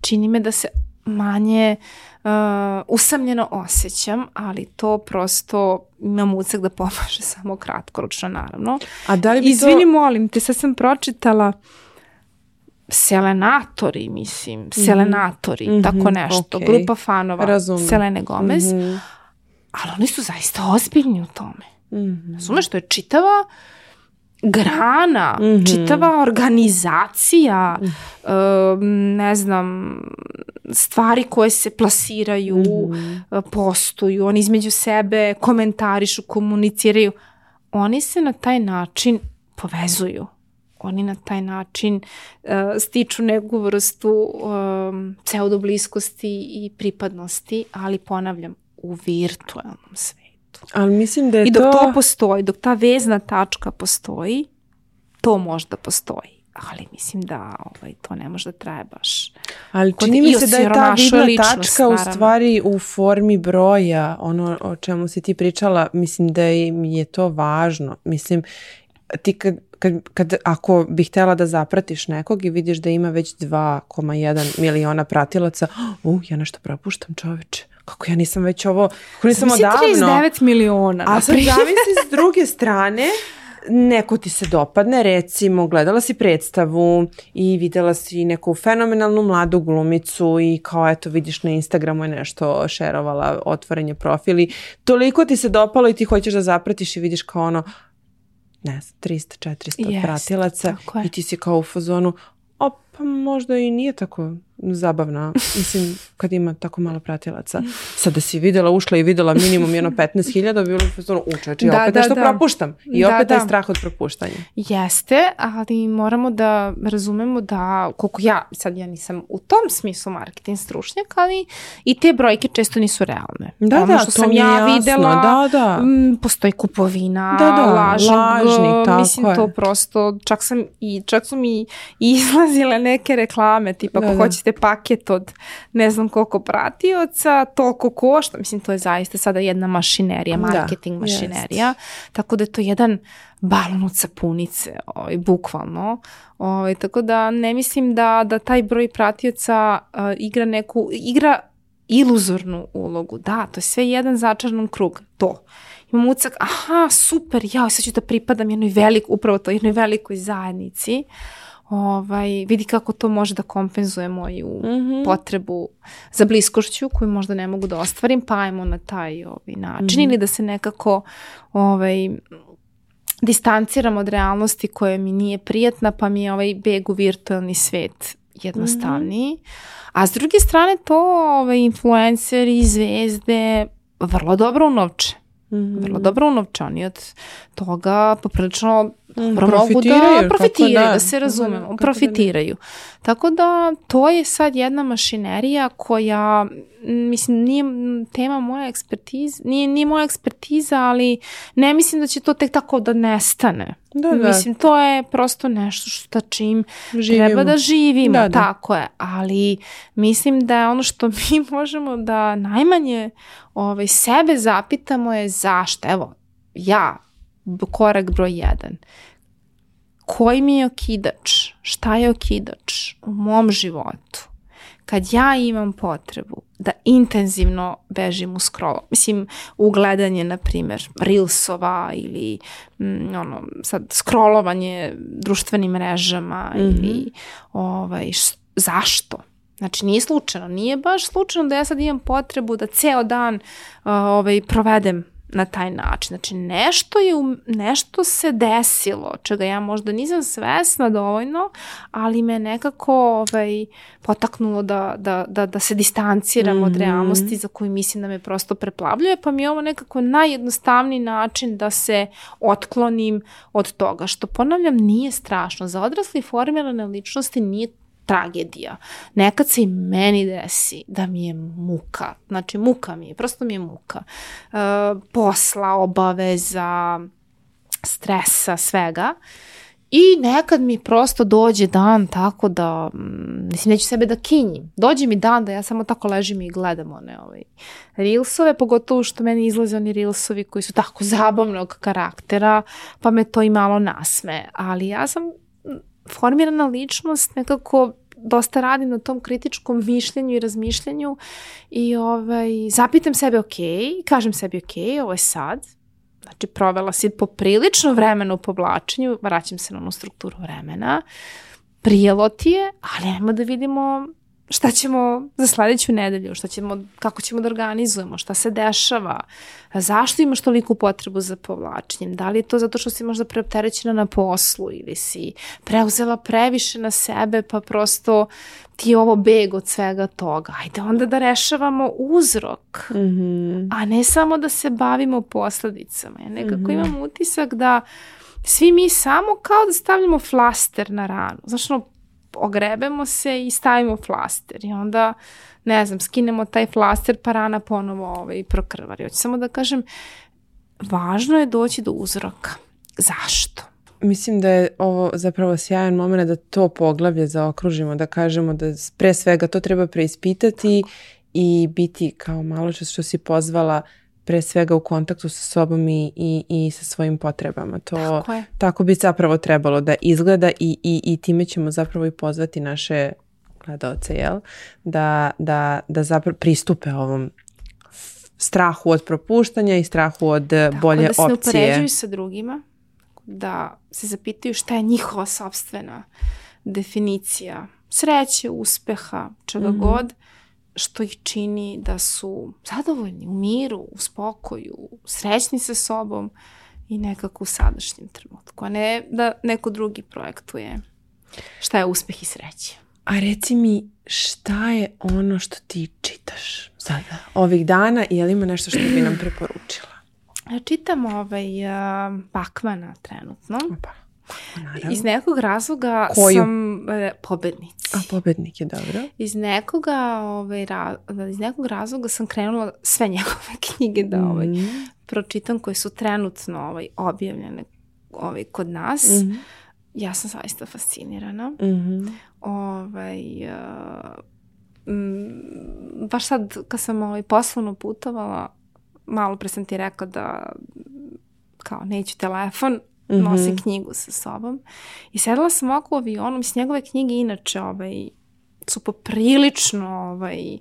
Čini me da se manje uh, usamljeno osjećam, ali to prosto imam utisak da pomaže samo kratkoročno, naravno. A da li bi Izvini, to... molim te, sad sam pročitala Selenatori, mislim, mm -hmm. Selenatori, mm -hmm, tako nešto, okay. grupa fanova Razumim. Selene Gomez, mm -hmm. ali oni su zaista ozbiljni u tome. Mm -hmm. Razumeš, to je čitava uh, grana, mm -hmm. čitava organizacija, mm -hmm. uh, ne znam, stvari koje se plasiraju, mm -hmm. postuju, oni između sebe komentarišu, komuniciraju. Oni se na taj način povezuju. Oni na taj način uh, stiču neku vrstu um, pseudobliskosti i pripadnosti, ali ponavljam, u virtualnom svetu. Ali mislim da je I dok to... to postoji, dok ta vezna tačka postoji, to možda postoji. Ali mislim da ovaj, to ne može da traje baš. Ali čini mi se da je ta vidna ličnost, tačka naravno. u stvari u formi broja, ono o čemu si ti pričala, mislim da je to važno. Mislim, ti kad, kad, kad, ako bih htjela da zapratiš nekog i vidiš da ima već 2,1 miliona pratilaca, uh, ja nešto propuštam čoveče kako ja nisam već ovo, kako nisam Mislim, odavno. 39 miliona. A sad zavisi s druge strane, neko ti se dopadne, recimo gledala si predstavu i videla si neku fenomenalnu mladu glumicu i kao eto vidiš na Instagramu je nešto šerovala otvorenje profili, toliko ti se dopalo i ti hoćeš da zapratiš i vidiš kao ono ne znam, 300, 400 yes, pratilaca i ti si kao u fazonu, o, pa možda i nije tako zabavna, mislim, kad ima tako malo pratilaca. Sad da si videla, ušla i videla minimum jedno 15.000, bilo bi ono, učeći, da, opet da, nešto da. propuštam. I da, opet da. je strah od propuštanja. Jeste, ali moramo da razumemo da, koliko ja, sad ja nisam u tom smislu marketing stručnjak, ali i te brojke često nisu realne. Da, ono da, što to sam ja jasno. videla, da, da. M, postoji kupovina, da, da, lažnog, lažni, tako mislim je. to prosto, čak sam i, čak su mi izlazile neke reklame, tipa da, ako da. hoćete paket od ne znam koliko pratioca, toliko košta. Mislim, to je zaista sada jedna mašinerija, da, marketing da, mašinerija. Jest. Tako da je to jedan balon od sapunice, ovaj, bukvalno. Ovaj, tako da ne mislim da, da taj broj pratioca uh, igra neku, igra iluzornu ulogu. Da, to je sve jedan začaran krug. To imam ucak, aha, super, ja sad ću da pripadam jednoj velikoj, upravo to, jednoj velikoj zajednici. Uh, ovaj, vidi kako to može da kompenzuje moju mm -hmm. potrebu za bliskošću koju možda ne mogu da ostvarim, pa ajmo na taj ovaj, način mm -hmm. ili da se nekako ovaj, distanciram od realnosti koja mi nije prijatna, pa mi je ovaj beg u virtualni svet jednostavniji. Mm -hmm. A s druge strane to ovaj, influenceri, zvezde vrlo dobro unovče. Mm -hmm. Vrlo dobro unovče. Oni od toga poprilično dobro mogu da profitiraju, da, da se razumemo, da, profitiraju. Tako da to je sad jedna mašinerija koja, mislim, nije tema moja ekspertiza, nije, nije moja ekspertiza, ali ne mislim da će to tek tako da nestane. Da, da. Mislim, to je prosto nešto što čim živimo. treba da živimo, da, da. tako je. Ali mislim da je ono što mi možemo da najmanje ovaj, sebe zapitamo je zašto. Evo, ja, korak broj jedan, koji mi je okidač, šta je okidač u mom životu, kad ja imam potrebu da intenzivno bežim u scroll, mislim u gledanje na primjer reelsova ili mm, ono sad scrollovanje društvenim mrežama mm -hmm. ili ovaj š, zašto? Znači nije slučajno, nije baš slučajno da ja sad imam potrebu da ceo dan uh, ovaj provedem na taj način. Znači nešto, je, nešto se desilo, čega ja možda nisam svesna dovoljno, ali me nekako ovaj, potaknulo da, da, da, da se distanciram mm -hmm. od mhm. realnosti za koju mislim da me prosto preplavljuje, pa mi je ovo nekako najjednostavniji način da se otklonim od toga, što ponavljam nije strašno. Za odrasli formirane ličnosti nije tragedija. Nekad se i meni desi da mi je muka. Znači muka mi je, prosto mi je muka. E, posla, obaveza, stresa, svega. I nekad mi prosto dođe dan tako da, mm, mislim, neću sebe da kinjim. Dođe mi dan da ja samo tako ležim i gledam one ovaj, reelsove, pogotovo što meni izlaze oni reelsovi koji su tako zabavnog karaktera, pa me to i malo nasme. Ali ja sam formirana ličnost nekako dosta radim na tom kritičkom mišljenju i razmišljanju i ovaj, zapitam sebe ok, kažem sebi ok, ovo je sad, znači provela si poprilično vremena u povlačenju, vraćam se na onu strukturu vremena, prijelo ti je, ali ajmo da vidimo šta ćemo za sledeću nedelju, šta ćemo, kako ćemo da organizujemo, šta se dešava, zašto imaš toliku potrebu za povlačenjem, da li je to zato što si možda preopterećena na poslu ili si preuzela previše na sebe pa prosto ti je ovo beg od svega toga. Ajde onda da rešavamo uzrok, mm -hmm. a ne samo da se bavimo posledicama. Ja nekako mm -hmm. imam utisak da svi mi samo kao da stavljamo flaster na ranu. Znaš, ono, ogrebemo se i stavimo flaster i onda, ne znam, skinemo taj flaster pa rana ponovo ovaj, prokrvari. Hoću samo da kažem, važno je doći do uzroka. Zašto? Mislim da je ovo zapravo sjajan moment da to poglavlje zaokružimo, da kažemo da pre svega to treba preispitati i biti kao malo što si pozvala pre svega u kontaktu sa sobom i, i, i sa svojim potrebama. To, tako, je. tako bi zapravo trebalo da izgleda i, i, i time ćemo zapravo i pozvati naše gledalce, jel? Da, da, da zapravo pristupe ovom strahu od propuštanja i strahu od tako, bolje opcije. da se ne upoređuju sa drugima, da se zapitaju šta je njihova sobstvena definicija sreće, uspeha, čega mm -hmm. god što ih čini da su zadovoljni, u miru, u spokoju, srećni sa sobom i nekako u sadašnjem trenutku, a ne da neko drugi projektuje šta je uspeh i sreće. A reci mi šta je ono što ti čitaš sada, ovih dana i je li ima nešto što bi nam preporučila? Ja čitam ovaj uh, Bakmana trenutno. Opa. Naravno. Iz nekog razloga Koju? sam e, pobednici. A pobednik je dobro. Iz nekoga, ovaj, ra, iz nekog razloga sam krenula sve njegove knjige da ovaj, mm. pročitam koje su trenutno ovaj, objavljene ovaj, kod nas. Mm -hmm. Ja sam zaista fascinirana. Mm -hmm. ovaj, uh, m, baš sad kad sam ovaj, poslovno putovala, malo pre sam ti rekla da kao neću telefon, mm -hmm. knjigu sa sobom. I sedela sam oko u avionu, mislim, njegove knjige inače ovaj, su poprilično ovaj,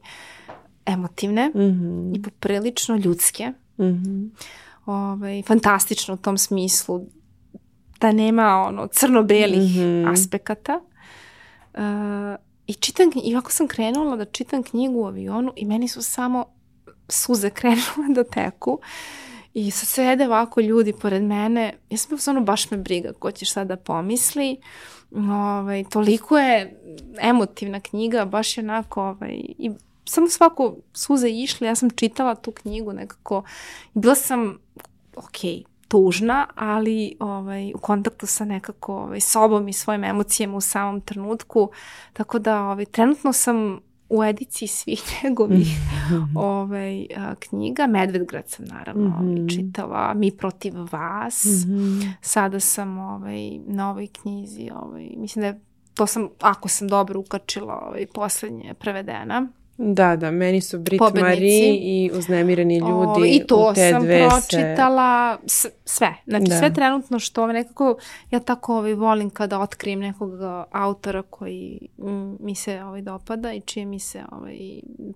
emotivne mm -hmm. i poprilično ljudske. Mm -hmm. ovaj, fantastično u tom smislu da nema ono crno-belih mm -hmm. aspekata. Uh, I čitam, i ovako sam krenula da čitam knjigu u avionu i meni su samo suze krenule da teku. Uh, I sad sede ovako ljudi pored mene, ja sam ono baš me briga ko će šta da pomisli. Ovaj, toliko je emotivna knjiga, baš je onako, ovaj, i samo svako suze išli, ja sam čitala tu knjigu nekako, bila sam, ok, tužna, ali ovaj, u kontaktu sa nekako ovaj, sobom i svojim emocijama u samom trenutku, tako da ovaj, trenutno sam u ediciji svih njegovih -hmm. ovaj, a, knjiga. Medvedgrad sam naravno mm -hmm. čitala, Mi protiv vas. Mm -hmm. Sada sam ovaj, na ovoj knjizi, ovaj, mislim da je, to sam, ako sam dobro ukačila, ovaj, poslednje prevedena. Da, da, meni su Brit Marie i uznemireni ljudi o, I to u te sam dve pročitala se... sve. Znači da. sve trenutno što nekako, ja tako ovaj, volim kada otkrijem nekog autora koji mi se ovaj, dopada i čije mi se ovaj,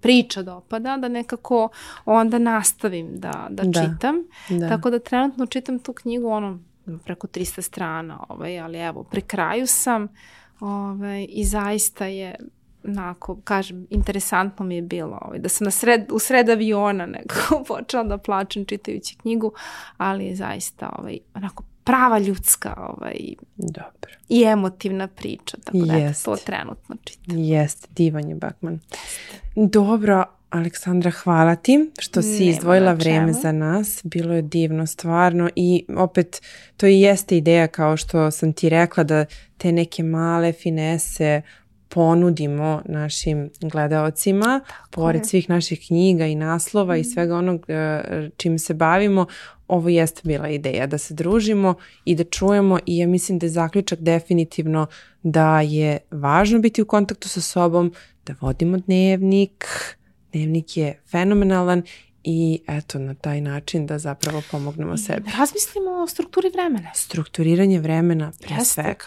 priča dopada, da nekako onda nastavim da, da, da. čitam. Da. Tako da trenutno čitam tu knjigu ono preko 300 strana, ovaj, ali evo, pri kraju sam ovaj, i zaista je onako, kažem, interesantno mi je bilo ovaj, da sam na sred, u sred aviona nekako počela da plačem čitajući knjigu, ali je zaista ovaj, onako prava ljudska ovaj, Dobro. i emotivna priča, tako da Jest. to trenutno čitam. Jeste, divan je Bakman. Dobro, Aleksandra, hvala ti što si Nema izdvojila vreme za nas. Bilo je divno stvarno i opet to i jeste ideja kao što sam ti rekla da te neke male finese ponudimo našim gledaocima, Tako pored je. svih naših knjiga i naslova mm. i svega onog e, čim se bavimo, ovo jeste bila ideja da se družimo i da čujemo i ja mislim da je zaključak definitivno da je važno biti u kontaktu sa sobom, da vodimo dnevnik, dnevnik je fenomenalan i eto na taj način da zapravo pomognemo sebi. Razmislimo o strukturi vremena. Strukturiranje vremena pre Jeste. svega.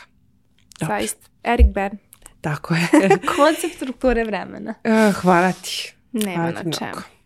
Zaista. Erik Bern. Tako je. Koncept strukture vremena. Uh, hvala ti. Nema hvala na čemu.